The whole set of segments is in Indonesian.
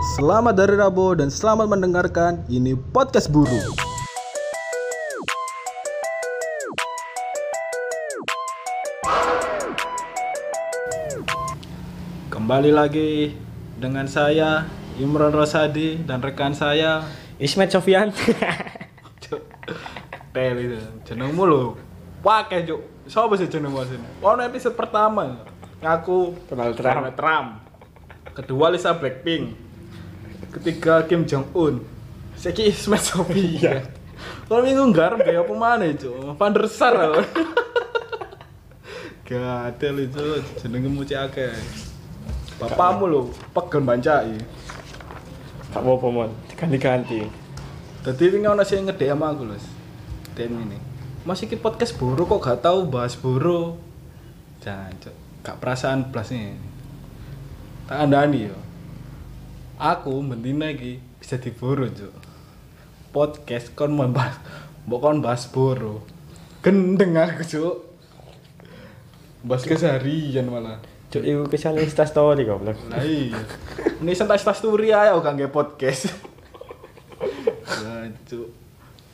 Selamat dari Rabo dan selamat mendengarkan ini podcast buru. Kembali lagi dengan saya Imron Rosadi dan rekan saya Ismet Sofian. Cuk. Tel itu jenengmu lho. Pakai cuk. Sopo sih jenengmu sini? Ono episode pertama ngaku Donald Trump. Donald Trump. Kedua Lisa Blackpink. Ketiga Kim Jong Un. Seki Ismet Sofia. Kalau minggu nggarem kayak apa mana itu? Van der Sar. Gatel itu jenengmu cek akeh. Bapakmu lho, pegel bancai. Gak apa-apa mon, diganti-ganti. Tadi ini ono sing ngedek sama aku, Lus. DM ini. Masih ki podcast buru kok gak tahu bahas buru. Jancuk, gak perasaan plus nih. Tak andani yo. Aku mendina iki bisa diburu, Cuk. Podcast kon membahas mbok kon bahas buru. Gendeng aku, Cuk. Bahas keseharian malah. Cuk, iku kesan Insta story goblok. Lah iya. Ini turi aja kok nggak podcast. Jancuk.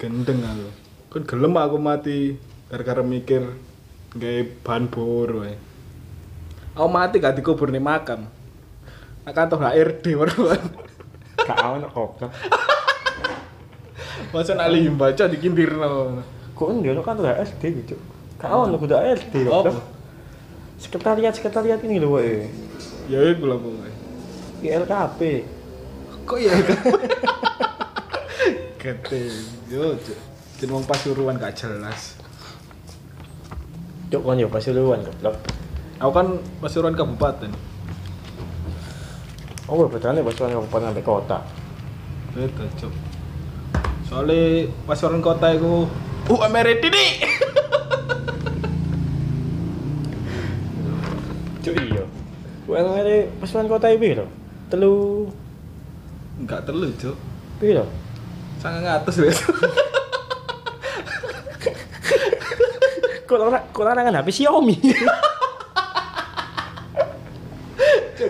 Gendeng aku. Kan gelem aku mati gara-gara mikir nggak bahan boro ae. Aku mati gak dikubur nih makam. Kantor HRD baruan. Gak ono goblok. Masa nak limbah baca dikintirno. Kok ndio kan tuh SD gitu. Gak ono kudu SD Apa? goblok. Sekretariat sekretariat ini lho wae. Ya iku lah pokoknya. ILKP. Kok ya? Gede. Yo, Cuk. Jadi wong pasuruan gak jelas. Cuk kon yo Pasuruan goblok. Aku kan pasuruan kabupaten. Oh, betulnya Pasuruan kabupaten sampai kota. Beda, Cuk. Soalnya pasuruan kota itu UMR ini. Cuk iya. UMR Pasuruan kota iki piro? Telu Enggak terlalu, Cuk. piro? Sangat ngatus ya. Kok ora kok ora nang HP Xiaomi.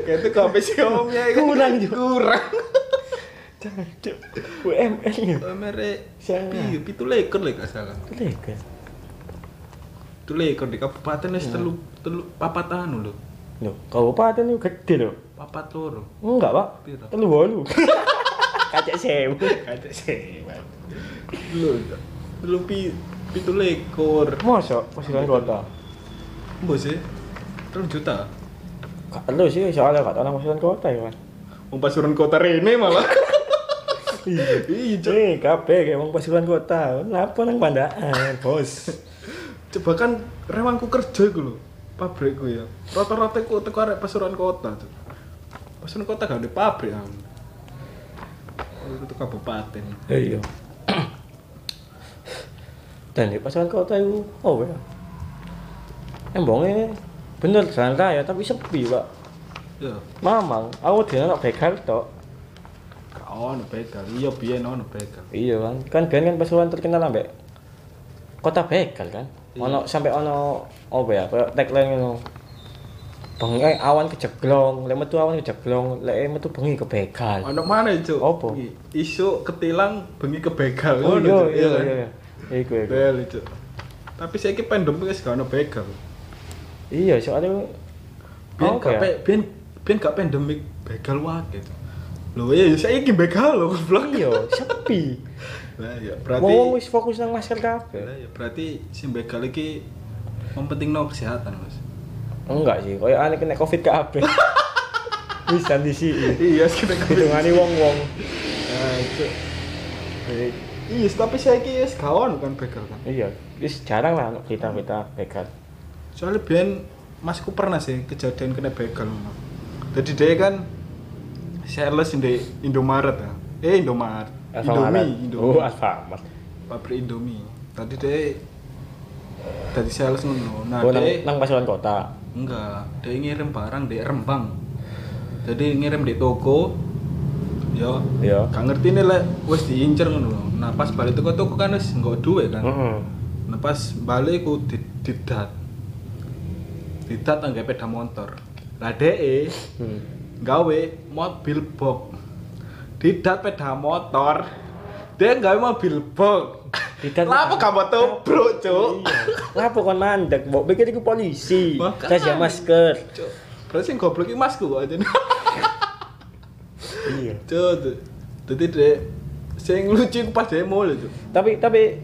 Cuk, itu HP Xiaomi ya. Kurang, Cuk. Kurang. Cuk, UMR ya. UMR piye? Pitu lekor lek gak salah. Lega. Pitu lekor di kabupaten wis telu telu papat anu lho. Loh, kabupaten itu gede loh. Papat loro. Enggak, Pak. Telu bolu. Kacek sewu. Kacek sewan. Lho, telu pi pitu lekor. Mosok pasukan kota. Mbok sih. Terus juta. Gak sih, soalnya gak tau pasukan kota ya, Mas. Wong pasuruan kota Rene malah. Iya. Iya. Eh, kabeh kayak wong pasukan kota. Napa nang pandaan, Bos? coba kan rewangku kerja iku lho pabrikku ya rata-rata ku teko arek pasuruan kota tuh pasuruan kota gak ada pabrik kan itu kabupaten Iya. Dan di pasukan kota itu, oh ya. Embongnya bener jalan raya tapi sepi, Pak. ya Mamang, aku dia nak begal tok. gak ono begal iya biyen ono begal Iya kan, kan biyen kan Pasuruan terkenal ambek kota begal kan. Iya. Ono sampai ono apa ya, kayak tagline ngono. Bengi eh, awan kejeglong, lek metu awan kejeglong, lek metu bengi ke begal. ono mana itu Apa? isu ketilang bengi ke begal Oh Cuk. iya iya kan? iya. Iku iku. bel itu tapi saya pandemi wis gak ono begal Iya, soalnya apa gak ya? pe- biyen biyen gak pandemik begal wae gitu lho iya saiki begal lho goblok Iya, sepi. Lah ya berarti Wong wis fokus nang masker kabeh. Lah ya berarti sing begal iki mempentingno kesehatan, Mas. Enggak sih, koyo aneh kena Covid kabeh. Bisa disi. Iya, kita Hitungane wong-wong. Nah, itu. Iya, tapi saya ki wis kawan kan begal kan. Iya, wis jarang lah anak kita-kita begal. Soalnya biyen masku pernah sih kejadian kena begal. Jadi dia kan sales di Indomaret ya. Eh Indomaret. Alfamaret. Indomie, Oh, Indomie. Alfamart. Pabrik Indomie. Tadi dia tadi sales ngono. Nah, Oh, nang, dia nang pasukan kota. Enggak, dia ngirim barang di Rembang. Jadi ngirim di toko. Ya, Iya. gak ngerti nih lek wis diincer ngono. Nah, pas balik toko toko kan wis enggak duwe kan. Heeh. Nah, pas balik ku di, didat. Didat anggape peda motor. Lah dhek Hmm. gawe mobil box didat peda motor dia nggak mobil box Didat peda- gak mau tubruk cuk Iya. Ngapa kon mandek, Mbok? Pikir iku polisi. Kasih masker. Cuk, berarti yang goblok iki masku kok aja Iya. cuk tuh. jadi dek sing lucu pas demo lho cuk Tapi tapi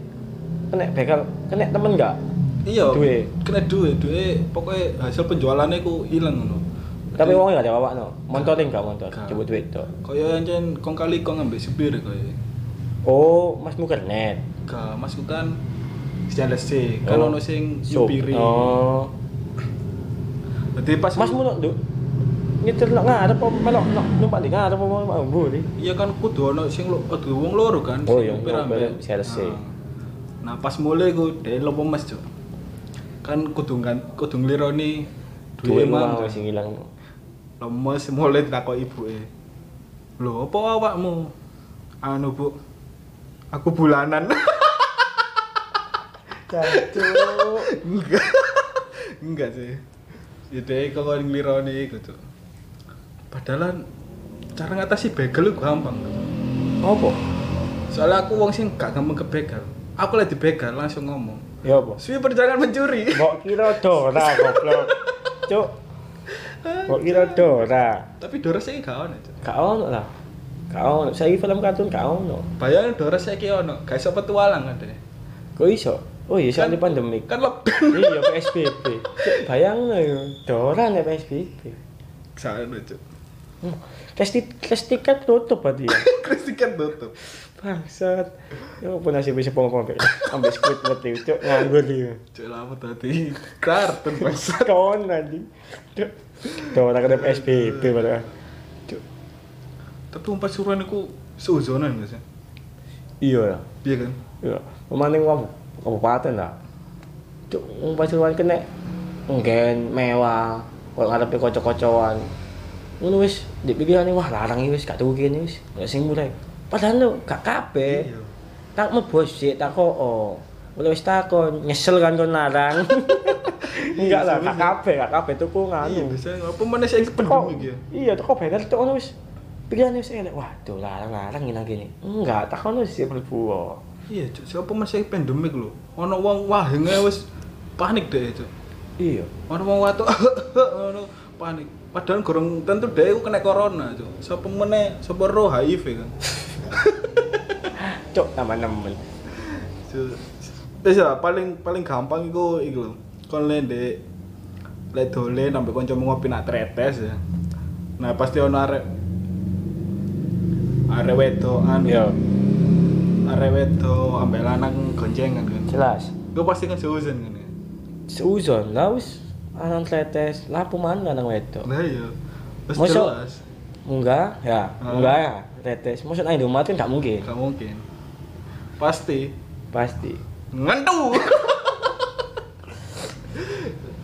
kena begal, kena temen enggak? Iya Duit. kena duit duit pokoknya hasil penjualannya ku hilang ngono Tapi wong enggak jawab no. Enggak motor? Gak. Coba duit to. kaya ancen kong kali kong ambek supir kaya Oh, masmu kernet. Gak, masku kan stainless steel. Kan Oh. ono sing nyupiri. Oh. Dadi pas Masmu no. Nyetir nak ngarep apa melok nak numpak di ngarep apa mau nih. iya kan kudu ono sing lo kudu wong loro kan. Oh, iya, nyupir ambek- stainless steel. Nah. Nah, pas mulai ku dhek lopo mas, Cuk. Kan kudu kan kudu nglironi Duit duwe mang. sing ilang. Lemes mulai takok ibuke. Lho, apa awakmu? Anu, Bu. Aku bulanan. Cacuk. Enggak. Enggak sih. Ide kok kon nglironi Cuk. Padahal cara ngatasi begal itu gampang. Apa? Soalnya aku wong sing gak gampang kebegal. Aku lagi dibegal langsung ngomong. Ya apa? Suwi perjalanan mencuri. Mbok kira Dora goblok. Cuk. Mbok kira Dora. Tapi Doros iki gak ono, Cuk. Gak ono lah. Gak ono. Saiki film kartun gak ono. Bayangin Doros saiki ono, gak iso petualang deh. Kok iso? Oh iya, soalnya Kan- pandemik. Kan lockdown. iya, PSBB. Cuk, bayang. Dora nek PSBB. Sana, Cuk. Hmm. Tes, ti- tes tiket tutup berarti ya. Kristikan tutup. Bangsat. Ya apa nasib bisa pompa-pompa. Ambil squid mati, cuk nganggur dia. Cuk lama tadi kartun bangsa. Kawan nanti. Cuk. Dora kena PSBB padahal. Cuk. Tapi umpat suruhan iku seuzonan gak sih? Iya lah. Iya kan? Iya. Pemaning kamu kabupaten lah. Cuk, wong Pasuruan kena nggen mewah, kok ngarepe kocok-kocokan. Ngono wis dipikirane wah larang iki wis gak tuku kene wis. Ya sing mulai. Padahal lo gak kabeh. Iya. Tak mebos sik tak kok. Mulai wis takon, nyesel kan kon larang. Enggak lah, gak kabeh, gak kabeh tuku Iya, nganu. bisa apa sih Kok pendem iki ya? iya teko bener tok ngono wis. Pikirane wis elek. Waduh, larang-larang ngene gini. Enggak, takon wis sik mlebu. Iya, Cuk. Siapa masih pandemik lho. Ono wong wahenge wis panik deh, Cuk. Iya. Ono wong watuk ono panik. Padahal gorong tentu deh kena corona, Cuk. Sapa meneh, sapa roh HIV kan. Cok, tambah nemen. Wis ya, paling paling gampang iku iku lho. Kon le ndek lek dolen sampe kancamu ngopi nak tretes ya. Nah, pasti ono arek arek wedokan. Iya, Arek wedo ambek lanang goncengan kan. jelas. Gue pasti kan seuzon kan ya. Seuzon, lah wis anan tetes, lapu mana nang wedok. Lah iya. Wis jelas. Enggak, ya, Ah. enggak ya. Tetes, maksud nang Indomaret kan gak mungkin. Gak mungkin. Pasti Pasti. ngentu.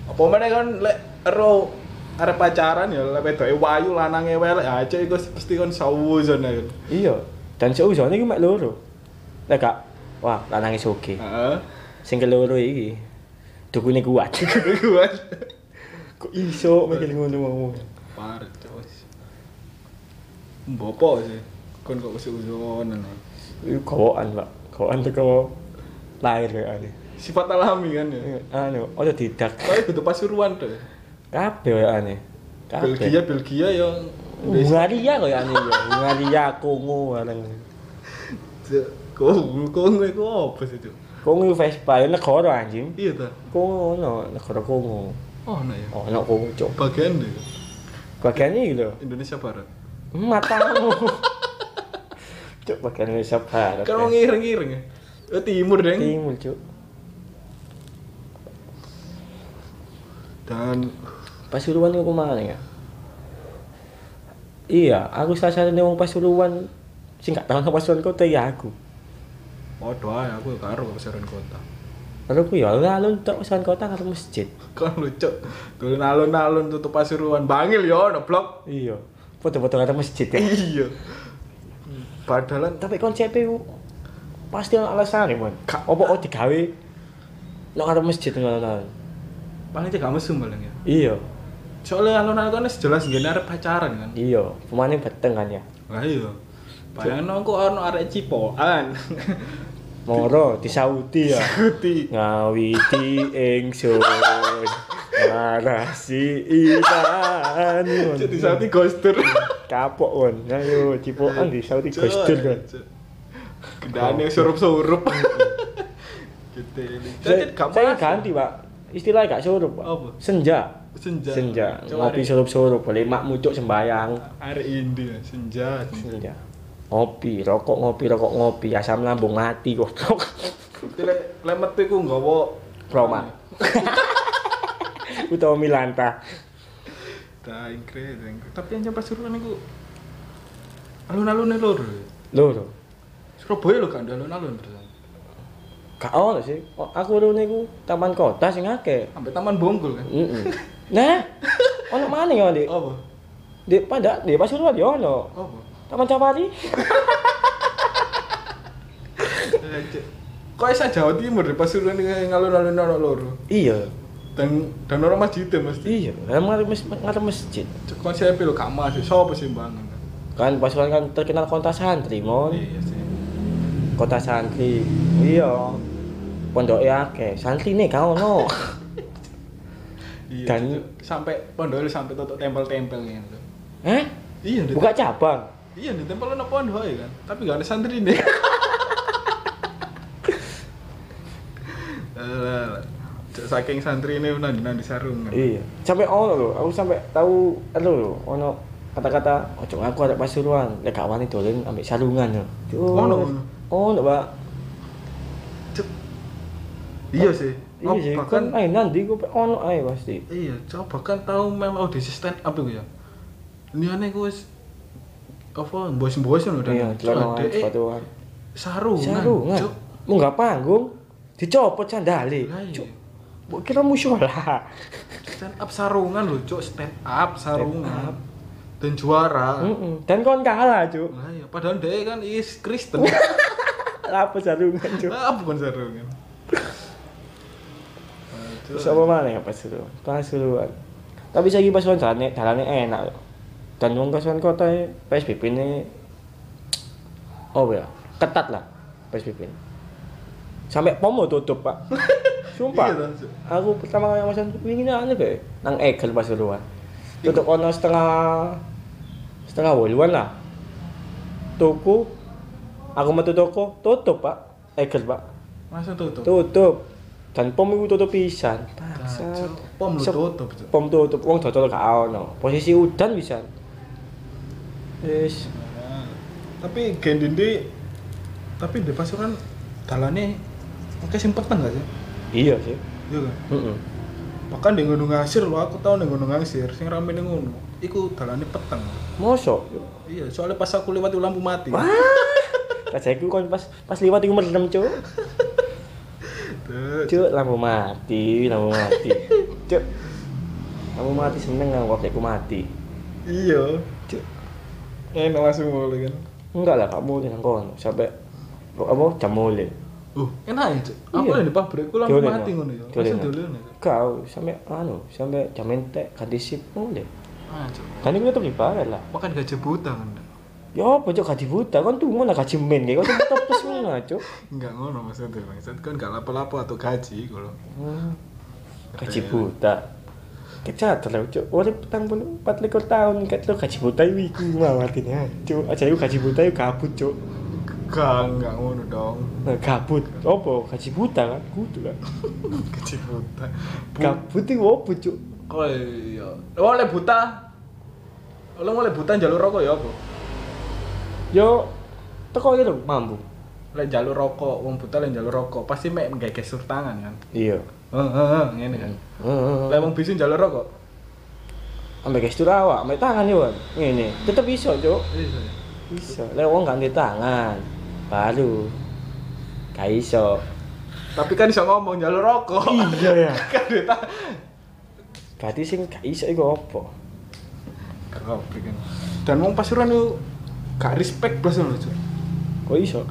Apa mana kan lek ero arep pacaran ya lek wedoke wayu lanange welek aja iku pasti kan seuzon ya. kan. Iya. Dan seuzon iki mek loro. Lah gak wah lanange soge. Heeh. Sing keloro iki dukune kuat. Kuat. Kok iso mikir ngono mau. Parah. Bopo sih. Kon kok seuzonan. Iku kawan, Pak. Kawan teko lahir kayaknya. Sifat alami kan ya. Anu, ojo didak. Tapi kudu pasuruan tuh. Kabeh kayaknya. Belgia Belgia ya Hungaria kok ya ya. Hungaria Kongo bareng. Kongo Kongo itu apa sih itu? Kongo Vespa ya negara anjing. Iya ta. Kongo ono negara Kongo. Oh no ya. Oh, ono Kongo cok. Bagian deh. Bagian iki lho. Indonesia Barat. Matamu. cok bagian Indonesia Barat. Kan mau ngiring-ngiring ya. Oh, timur deng. timur cok. Dan Pasuruan iku mana ya? Iya, aku salah satu wong Pasuruan sing gak tau nang Pasuruan kota ya aku. oh doa ya aku karo keseruan kota. Lalu aku ya alun tok Pasuruan kota karo masjid. Kan lucu. Dulu alun-alun tutup Pasuruan bangil ya ono blok. Iya. Foto-foto karo masjid ya. Iya. Padahal Tapi konsepnya pasti ada alasannya, man. Gak- Apa kok digawe nek karo masjid ngono paling tidak mesum paling ya. Iya. Soalnya alun-alun kan jelas gini arep pacaran kan. Iya, pemainnya beteng kan ya. Lah iya. Bayangno kok ono arek cipokan. Moro di Saudi ya. Guti. Ngawiti ingsun. Marasi iman. Jadi ini ghoster. kapok kon. Ayo cipokan di Saudi gostur kan. Gendane surup-surup. Gitu. Saya ganti, Pak. Istilahnya gak surup, Pak. Apa? Senja. Senja. Senja. Ngopi surup-surup, boleh mak mucuk sembayang. Arek Indi senja. Senja. Ngopi, rokok ngopi, rokok ngopi, asam lambung mati goblok. Lek metu iku nggawa Roma. Utawa Milanta. Ta ingkre, ingkre. Tapi yang Pasuruan iku alun-alune loro. Lho, Surabaya lho gak alun-alun terus. gak ono sih. Oh, Aku rene iku taman kota sing akeh. Sampai Taman Bonggol kan. Heeh. Nah, ono maning ya, Dik. Apa? Di pada di Pasuruan ya ono. Apa? Taman Safari. Eh. Kok Jawa Timur di Pasuruan iki ngalun-alun ono loro. Iya. Dan dan orang masjid mesti. Iya, ngarep mes ngarep masjid. Cek konsepnya lho gak masuk. Sopo sih bangun? Kan Pasuruan kan terkenal kota santri, mon. Iya sih. Kota santri. Iya. Pondoknya akeh. Santri nih gak ono. Iya. Dan- sampai pondok sampai tutup tempel-tempel gitu. Eh? Iya, Buka cabang. Iya, di tempel ono pondok ya kan. Tapi gak ada santri nih. Saking santri ini nanti nanti sarung. kan. Iya. Sampai ono lho, aku sampai tahu anu lho, ono kata-kata ojo aku ada Pasuruan, lek gak wani dolen ambek sarungan. Cuk. Ono, ono. Pak. Iya sih. Iya sih, kan ae nanti ku ono ae pasti. Iya, coba kan tahu memang audisi stand up itu ya. Liane ku wis apa bos-bos lho Iya, celana sepatuan. sarungan. Sarungan. Cuk. Munggah panggung, dicopot sandale. Lah iya. Cuk. Mbok kira musyola. Stand up sarungan lho, Cuk. Stand up sarungan. up. Dan juara. Heeh. Dan kon kalah, Cuk. Lah iya, padahal dia kan is Kristen. Apa sarungan, Cuk? Ah, bukan sarungan. Terus apa mana ya Pasuruan? Pasuruan. Tapi saya Pasuruan dalane dalane enak. loh. Dan wong Pasuruan kota PSBB ini oh ya, ketat lah PSBB. ini. Sampai pomo tutup, Pak. Sumpah. Iya. Aku pertama kali masuk wingi anu kae nang Egel Pasuruan. Tutup ono setengah setengah woluan lah. Tuku aku metu toko tutup, Pak. Egel, Pak. Masa tutup. Tutup. Dan pom itu tutup pisan. Bangsat. Pom lu tutup. Pom tutup wong dodol gak ono. Posisi udan pisan. Wis. Nah, tapi gendindi tapi di Pasuruan dalane oke sing peteng gak sih? Iya sih. Iya kan? Heeh. Bahkan di Gunung Ngasir lho, aku tau di Gunung Ngasir, sing rame ning ngono. Iku dalane peteng. Mosok. Iya, soalnya pas aku lewat lampu mati. Wah. Rajaku kon pas pas liwat iku merem, Cuk. Cuk, lampu mati, lampu mati. Cuk. Lampu mati seneng aku waktu aku mati. Iya. Cuk. Enak langsung mulai kan. Enggak lah kamu nang kono sampai apa jam mulai. Uh, enak ya, Cuk. Aku Iya. di pabrikku lampu Dolen, mati ngono ya. Langsung Pak. dolen ya. Cuk. Kau sampai anu, sampai jam entek ganti sip mulai. Ah, Cuk. Kan ini tetep dibayar lah. Makan gaji buta kan. Ya apa cok gaji buta kan tuh mana gaji men kayak kau tuh plus mana cok. Enggak ngono maksudnya, maksud kan gak lapo-lapo atau gaji kalau. Hmm. Gaji buta. Kecat lah cok. Oleh petang empat likur tahun kat lo gaji buta itu iku mau artinya cok. Aja iku gaji buta itu gabut cok. Gak, enggak ngono dong. Nah, gabut. Apa gaji buta kan? Kudu kan. gaji buta. Bu- Gabut itu apa cok? Oh iya. Oh, oleh buta. Oleh oleh buta jalur rokok ya apa? Yo teko itu mampu. Lek jalur rokok, wong buta lek jalur rokok, pasti mek nggae gestur tangan kan. Iya. Heeh, heeh, ngene kan. Heeh. Lek wong bisu jalur rokok. Ambek gestur awak, ambek tangan yo kan. Ngene, tetep iso cok. Iya. Bisa. Lek wong ganti tangan baru gak iso. Tapi kan iso ngomong jalur rokok. Iya ya. kan dia tak. Berarti sing gak iso iku apa? Kagak kan. Dan wong Pasuruan itu gak respect blas lho, Cuk. Kok iso?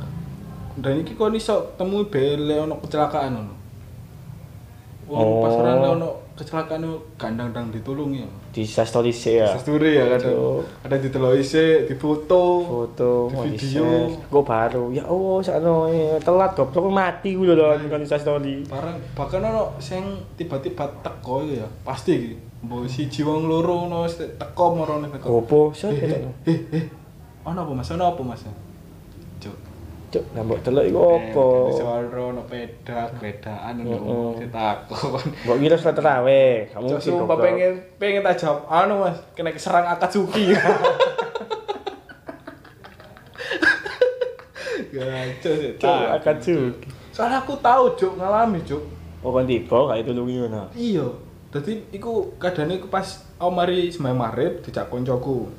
Dan iki kok iso temui bele ono kecelakaan ono. Wong Oh. Pasuruan ono kecelakaan itu gandang dang ditulungi ya. Di story sih ya. Story ya kadang. Ada diteloki sik, difoto. Foto, Di mau video. Gue baru. Ya Allah, sakno eh, telat goblok mati gue loh kan story. Barang bahkan ono sing tiba-tiba teko ya. Pasti iki. Mbok siji wong loro ono teko marane teko. Opo, sih Eh, eh, eh, eh. Ono apa Mas? Ono apa Mas? Cuk. Nambah delok iku? Eh, Soal ono peda, pedaan Heeh. ono ditakon. Mbok kira salat terawih. Kamu sumpah goblok. pengen pengen tak jawab anu Mas, kena keserang Akatsuki. Gacor sih. Akatsuki. Soalnya aku tahu, Cuk, ngalami, Cuk. Oh kan tiba gak itu lungi ngono. Iya. Dadi iku kadane iku pas aku mari sembahyang maghrib dijak koncoku.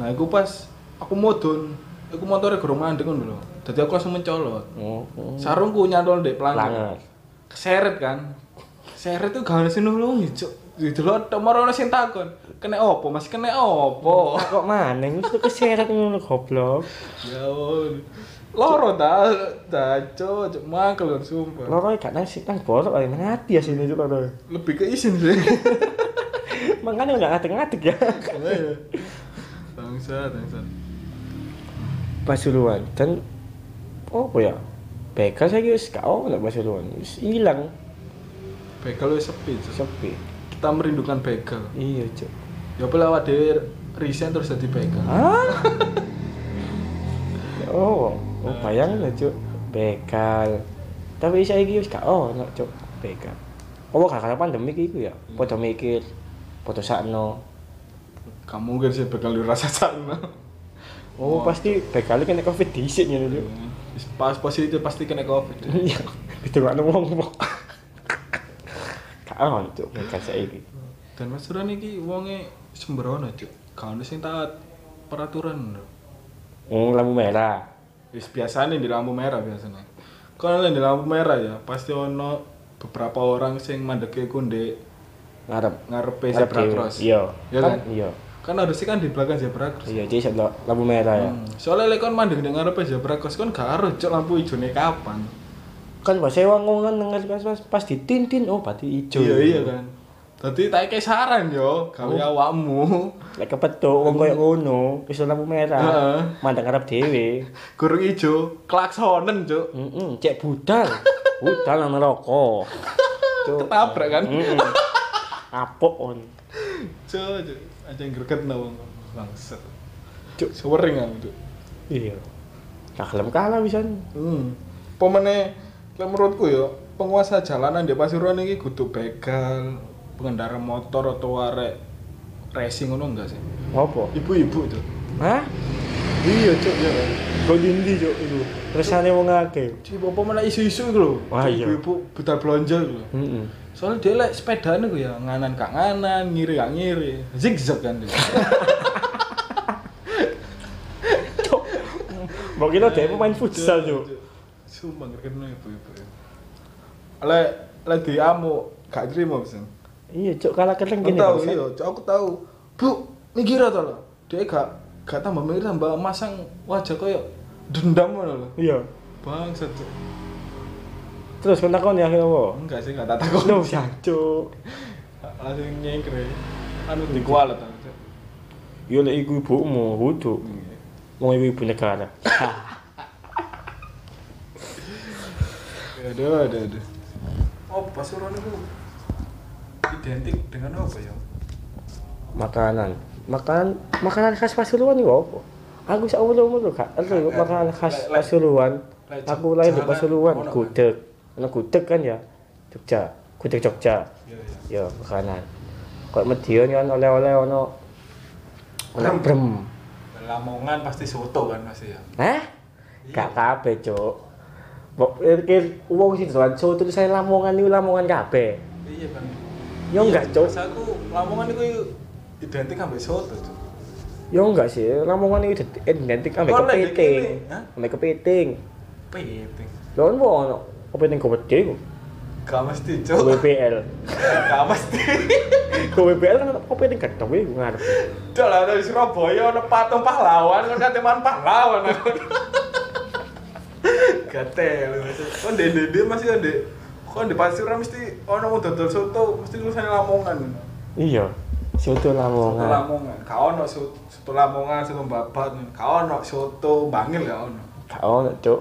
Nah, iku pas aku modon, iku motore gorong mandek ngono lho. Dadi aku langsung mencolot. Oh. oh. Sarungku nyantol ndek pelanggan. Keseret kan. Keseret tuh gak sing nulungi, Cuk. Didelok tok maro ono sing takon. Kena opo, Mas? Kena opo? Kok maneng wis tuh keseret ngono goblok. Ya. Loro ta, ta, Cuk, mangkel kan sumpah. Loro gak nang sik nang borok ae ya sini juga loro. Lebih ke isin sih. Makanya enggak ngadeg-ngadeg ya. Iya. Bangsa, bangsa. Pasuruan dan apa ya? Begal saya wis gak ono Pasuruan. Wis ilang, Begal wis sepi, Cuk. sepi. Kita merindukan begal. Iya, Cuk. Ya apa lewat dhewe resign terus jadi begal. Hah? oh, oh bayangin lah, Cuk. Begal. Tapi saiki wis gak ono, Cuk. Begal. Oh, gara-gara pandemi iku ya. Padha mikir, padha sakno. Kamu mungkin sih di rasa sana. Oh, pasti begal kena Covid dhisik ngene, Cuk. Wis Pas positif pasti kena covid. Iya, ditunggu wong kok. Gak ono, Cuk, begal saiki. Dan Mas Duran iki wonge sembrono, Cuk. Gak ono sing taat peraturan. lho. Oh, lampu merah. Wis biasanya di lampu merah biasanya. Kalau di lampu merah ya pasti ono beberapa orang sing mandeke ku ndek Ngarep. ngarepe Ngarep zebra cross. Iya. Iya kan? Iya. Kan harusnya kan di belakang zebra cross. Iya, jadi lampu merah ya. Hmm. Soalnya lek kon mandek ning ngarepe zebra cross kon gak ero cuk lampu ijone kapan. Kan pas sewa ngongan denger pas pas, pas ditintin oh berarti ijo. Iya iya kan. Dadi tak kayak saran yo, gawe Oh. awakmu. Lek kepethuk wong koyo ngono, wis lampu merah. Heeh. Mandang ngarep dhewe. Gurung ijo, klaksonen cuk. Heeh, cek budal. Budal nang neraka. Ketabrak kan. Heeh. Apok on. Cuk, cuk. Aja greget wong bangset. Cuk. Sewering aku cuk. Iya. Gak gelem kalah bisa. Hmm. Pemene lek menurutku ya, penguasa jalanan di Pasuruan iki kudu begal, pengendara motor atau arek racing ngono enggak sih? Apa? Ibu-ibu tuh. Hah? Iya, Cuk, ya. Kau dindi cuk itu. Resane wong akeh. Ci apa mana isu-isu iku lho. Wah, iya. Ibu-ibu budal belanja iku lho. Heeh. Soalnya dia lek sepedane ku ya nganan kak nganan, ngiri kak ngiri. Zigzag kan dia. Mbok kira dia pemain futsal cuk. Sumpah ngerkene ibu-ibu. Lek lek diamu gak terima pesen. Iya cuk kalah keren gini. tahu, Bang. iya, Cuk, aku tahu. Bu, mikir to lho. Dia gak gak tambah mikir tambah masang wajah koyo dendam lho. Iya. Bangsat. Cuk. Terus kon takon ya apa? Enggak sih, gak tak takut. Loh, jancuk. Langsung nyengkre. Anu di kualat aku. Cuk. Yo lek iku ibumu, kudu. Wong iku ibu negara. Aduh, aduh, aduh. Oh, Pasuruan itu identik dengan apa ya? Makanan. Makanan makanan khas Pasuruan iku apa? Aku sak umur-umur gak makanan khas Pasuruan. Aku lahir di Pasuruan, gudeg. Ana gudeg kan ya. Jogja, gudeg Jogja. Iya, iya. Ya, makanan. Kok Medion kan oleh-oleh ono ono brem. Lamongan pasti soto kan masih ya. Hah? Gak kabeh, Cuk. Mbok pikir wong sing dolan soto saya Lamongan niku Lamongan kabeh. Iya kan. Ya enggak, Cuk. Aku Lamongan itu identik ambek soto, Cuk. Ya enggak sih, Lamongan itu identik ambek kepiting. Ambek kepiting. Piting. Lho ono ono kepiting gede ku. Gak mesti, Cuk. BPL. Gak mesti. BPL kan kepiting gede kuwi ngarep. Cuk lah dari Surabaya ono patung pahlawan kan kate man pahlawan. Gatel. Kon dede masih ada Kok di Pasuruan mesti ono wong dodol soto mesti tulisannya Lamongan. Iya. Soto Soto Lamongan. Lamongan. Gak ono soto, Lamongan, soto babat. Gak ono soto Bangil gak ono. Gak ono, Cuk.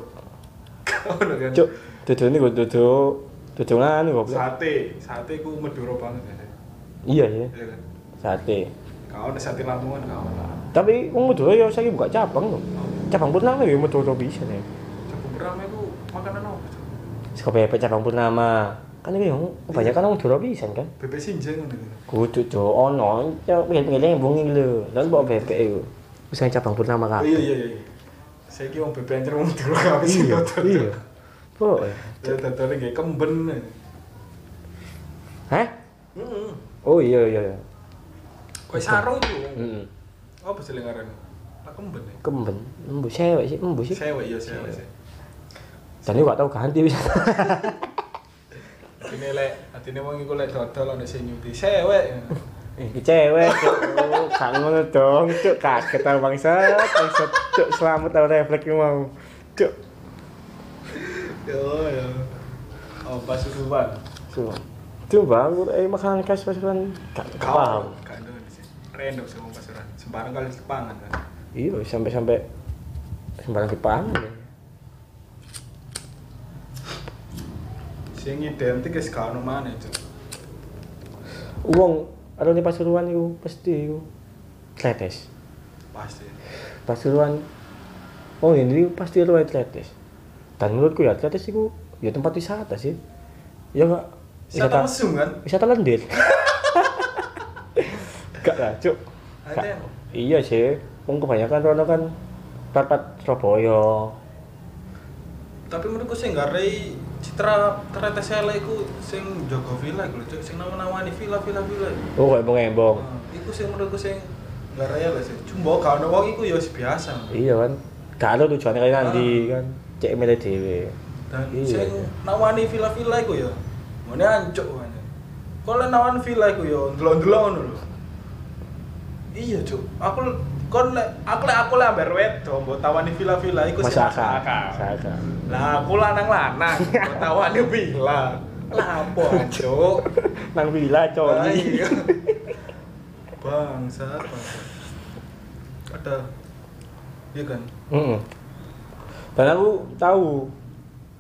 Gak ono kan. Duduk ini gue duduk nganu goblok. Sate, sate ku Madura banget ya. Iya ya, Iya kan? sate. Gak ono sate Lamongan ono. Tapi wong Madura ya saiki buka cabang lho. Cabang Purnama ya Madura bisa nih. Jagung beram itu makanan apa? Bebek cabang Purnama. Kan iki yang kebanyakan wong Madura bisa kan. Bebek sinjeng ngono gitu. Kudu Cuk, ono ya pinggir-pinggir yang bungi lho. Lan bawa bebek iku. Wis nang cabang Purnama kabeh. iya iya iya. Saya kira wong bebek anjir wong Madura gak bisa Iya, iya. Pokoknya. Ya dodolnya kayak kemben. Hah? Heeh. Oh iya iya. iya. Sarung itu. Heeh. Apa lengaran? Lah kemben ya. Kemben, embu cewek sih, embu sih. Cewek iya cewek sih. Dan ini gak tau ganti bisa. Atine lek, atine wong iku lek dodol ana sing nyuti cewek. Iki cewek, Gak ngono dong, cuk. Kaget tau bangsat, bangsat. Cuk, selamat tau refleks mau. Cuk. Yo yo. Oh, Pasuruan. Cuk. Itu bang, gue eh makanan khas pasukan gak gak paham. Gak ada di sini. Wong Pasuruan. Sembarang kali Jepangan kan. Iya, sampai-sampai sembarang dipangan ya. Sing identik wis gak ono maneh, Cuk. Ada di Pasuruan itu pasti itu kletes. Pasti. Pasuruan, oh ini pasti lu atletis. Dan menurutku ya atletis itu ya tempat wisata sih. Ya enggak? Wisata mesum kan? wisata lendir. Enggak lah, cuk. Gak. Iya sih, wong kebanyakan rono kan tempat Surabaya. tapi menurutku sing garai citra ternyata saya iku sing jaga villa lho, Cuk. sing nama-namani villa-villa villa. iku. Oh, kayak embong-embong. Nah, iku sing menurutku sing garai lah sih. Cuma gak ono wong iku ya biasa. Iya kan. Gak ada tujuannya kayak nanti kan. Cek milih dhewe. Dan Iya, sing iya. nawani villa-villa iku ya. Ngene ancuk kan. Kalau nawan villa iku ya ndelok-ndelok ngono lho. Iya, Cuk. Aku kon lek aku lek aku lek ambar wedo mbok tawani villa-villa iku. Masuk akal. Lah aku lanang-lanang, mbok tawani villa. Lah apa, Cuk? Nang villa coli. iya. Bangsat, bangsat. Ada Iya kan? Dan aku tahu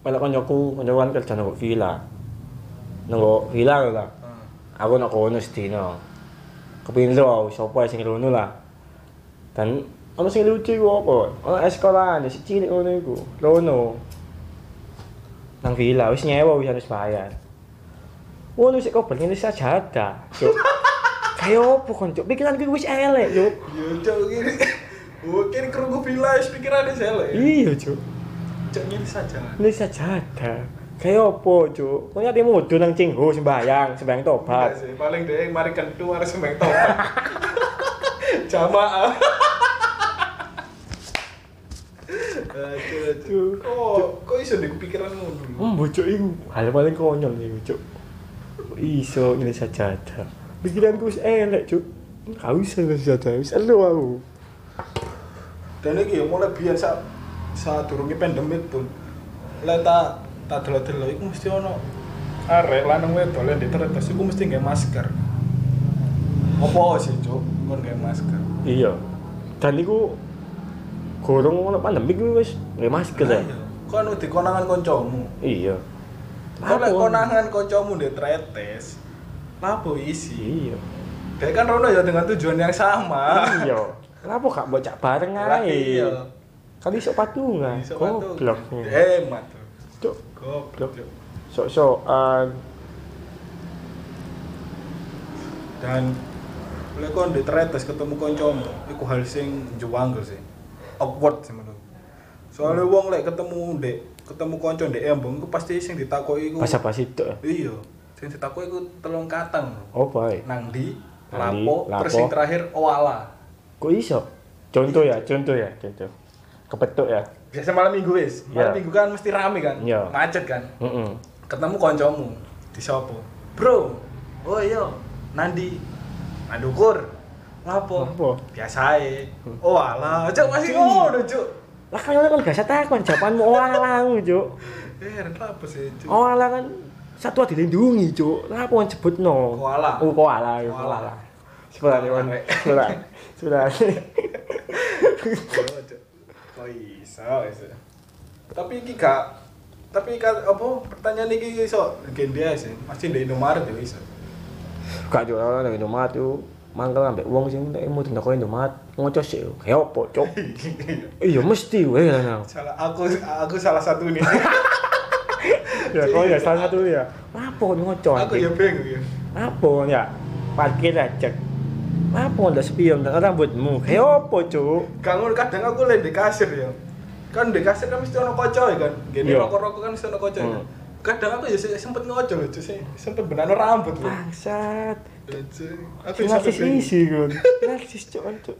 kalau koncoku, koncoku kan kerja nang villa. Nang villa lah. Ah. Aku nak kono sedina. Kepingin lho sapa sing rono lah. Dan ono sing lucu iku apa? Ono sekolahan si cilik ngono iku. Rono. Nang villa wis nyewa wis harus bayar. Ngono sik kok ngene sajadah. Cuk. Kayak apa kon cuk? Pikiranku wis elek, cuk. Yo, Cuk, gini. Oh, kerungu villa pikirannya selek. Iya, cuk. Cuk, ini saja. Ini sajadah. Kayak apa, cuk? Kok nyati mudu nang cinggo sembayang, sembayang tobat. sih, paling deh mari kentu harus sembeng tobat. Jamaah. Aduh, aduh. Kok kok iso di kepikiran ngono? Hmm, bocok iku hal paling konyol iku, cuk. Iso ini sajadah. Pikiranku wis elek, cuk. Gak bisa ini sajadah, wis elu aku. Dan iki ya mulai biyen sak saat durunge pandemik pun. Lah tak tak delok-delok iku mesti ono arek lanang wedok lek di terus iku mesti nggae masker. Apa sih, Cuk? Kon nggae masker. Iya. Dan iku gorong ono pandemi iku wis nggak masker ya. Iya. Kon di konangan kancamu. Iya. Lek Apa? konangan kancamu ndek tretes. Lapo isi? Iya. Dek kan rono ya dengan tujuan yang sama. Iya. Kenapa gak bocah bareng ae? Iya. Kali sok patungan. Gobloknya. Hemat. Cuk, Goblok. Sok-sokan. Dan lek kon ndek tretes ketemu kancamu, iku hal sing juwanggel sih. Awkward sih menurut. Soalnya wong lek ketemu ndek ketemu kanca ndek embong iku pasti sing ditakoki iku. Basa-basi tok. ya? Iya. Sing ditakoki iku telung katang. Oh, baik. Nang di lapo, lapo. terus sing terakhir oala. Kok iso? Contoh ya, contoh ya, contoh. Kepetuk ya. Biasa malam minggu wis. Malam Iya. minggu kan mesti rame kan? Iya. Macet kan? Heeh. Ketemu koncomu di sopo. Bro. Oh iya. Nandi. Nandukur. Lapo? Apa? Biasa ae. Oh alah, cuk masih ngono, cuk. Lah kan kan gak takon jawabanmu oh alang, Cuk. Eh, apa sih, cuk? Oh alang kan satwa dilindungi cuk kenapa kan sebut no Koala. oh koala ya Koala. koala sebelah hewan sebelah. Sebelah Oh iya. Tapi iki gak tapi kan apa? Pertanyaan iki iso gen dia sih. Masih di Indomaret ya iso. gak cuk ora nang Indomaret yo mangkel ambek wong sing nek mau tindak Indomaret. Ngocos sih kayak opo cuk iya mesti wae lah Salah aku aku salah satu nih. ya kau ya salah satu ya. Apa ngocos aku ya bingung ya. apa ya? Parkir aja apa ndak spion dengan rambutmu kayak apa cuk Kangen kadang aku lagi di kasir ya. Kan di kasir kan mesti ono kocok ya kan. Gini Iya. rokok-rokok kan mesti ono kocok ya. Hmm. Kadang aku ya se- sempet ngocok loh, cuy. Sempet benano rambut loh. bangsat Ya. Aku narsis isi kan narsis cuk cuk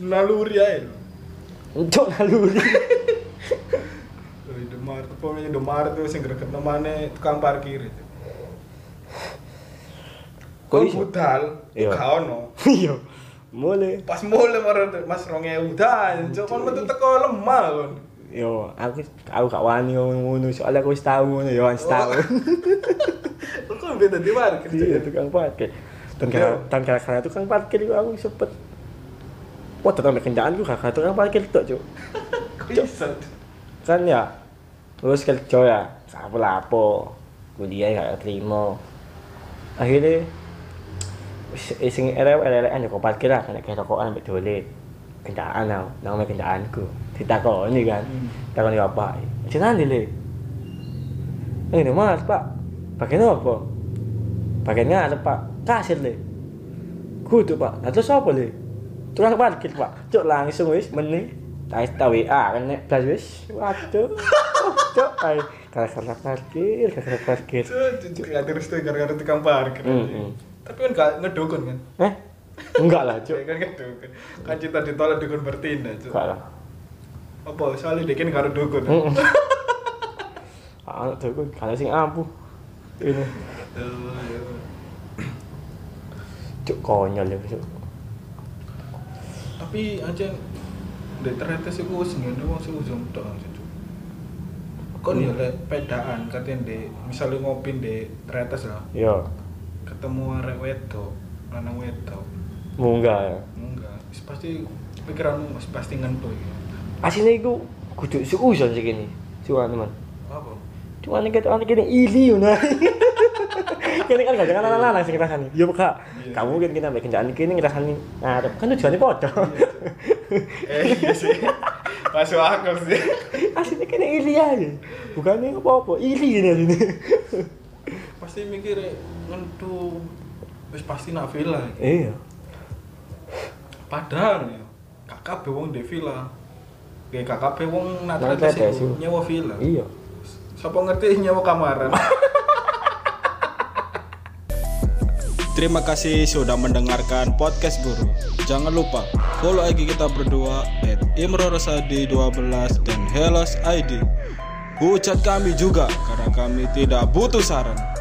naluri aja loh. cuk naluri Indomaret, pokoknya Indomaret tuh sing greget namanya tukang parkir itu. Iso? budal, Iya. gak ono. iya mulai Pas marah Mas 2000 dan, cok kon metu teko lemah kon. yo aku aku gak wani ngono soalnya aku wis tau ngono yo wis tau Kok beda di parkir. iya tukang parkir dan Iya. dan gara-gara tukang parkir itu aku sempet Wah, tetap kendaraan gue kakak tukang parkir tuh, cuk. Kan ya terus kerja ya apa lapo kuliah gak terima akhirnya sing ya kok parkir lah kena kayak rokokan ambek dolet kendaraan lah namanya kendaraanku. Ditakoni kan takoni apa jenengan dile ini mas pak. Bagian apa? Bagian ngarep pak. Kasir le. Kudu pak. Nah, terus apa le? Tukang parkir pak. Cuk langsung wis meneh. Tak tak WA kan nek blas wis. Waduh. Cuk ay gara-gara parkir gara-gara parkir. Cok, cok, gak terus gara-gara tukang parkir. Hmm, hmm. Tapi kan gak ngedukun kan. eh enggak lah cuk Cok kan ngedukun. Kan cinta ditolak dukun bertindak, cok. enggak lah Apa soalnya dia kan karo dukun. Heeh. Tuh kan kalau sing ampuh ini iya. cuk konyol ya cuk Tapi aja di ternyata sih gue sengit wong sih ujung tok aja cuk. Kon ya lek pedaan katanya di misalnya ngopi di tretes lah yo ketemu arek wedok lanang wedok. Munggah ya? Enggak. Wis pasti pikiranmu pasti ngentu iki aslinya iku kudu suuzon sih gini cuma teman apa? Cuma nih kita anak ini ili nah. Kini kan gak jangan anak-anak sing ngerasani. Iya kak. Kamu kan kita bikin jangan kini ngerasani. Ngarep kan tujuannya podo eh iya sih. Masuk akal sih. Aslinya kini ili aja bukannya apa-apa? Ili ini aslinya pasti mikir ngentu wis pasti nak villa iya padahal ya kakak wong di villa kayak kakak wong nak iku iya. nyewa villa iya Siapa ngerti nyewa kamaran? Terima kasih sudah mendengarkan podcast Guru. Jangan lupa follow IG kita berdua at imrorosadi12 dan Helos ID. Hujat kami juga karena kami tidak butuh saran.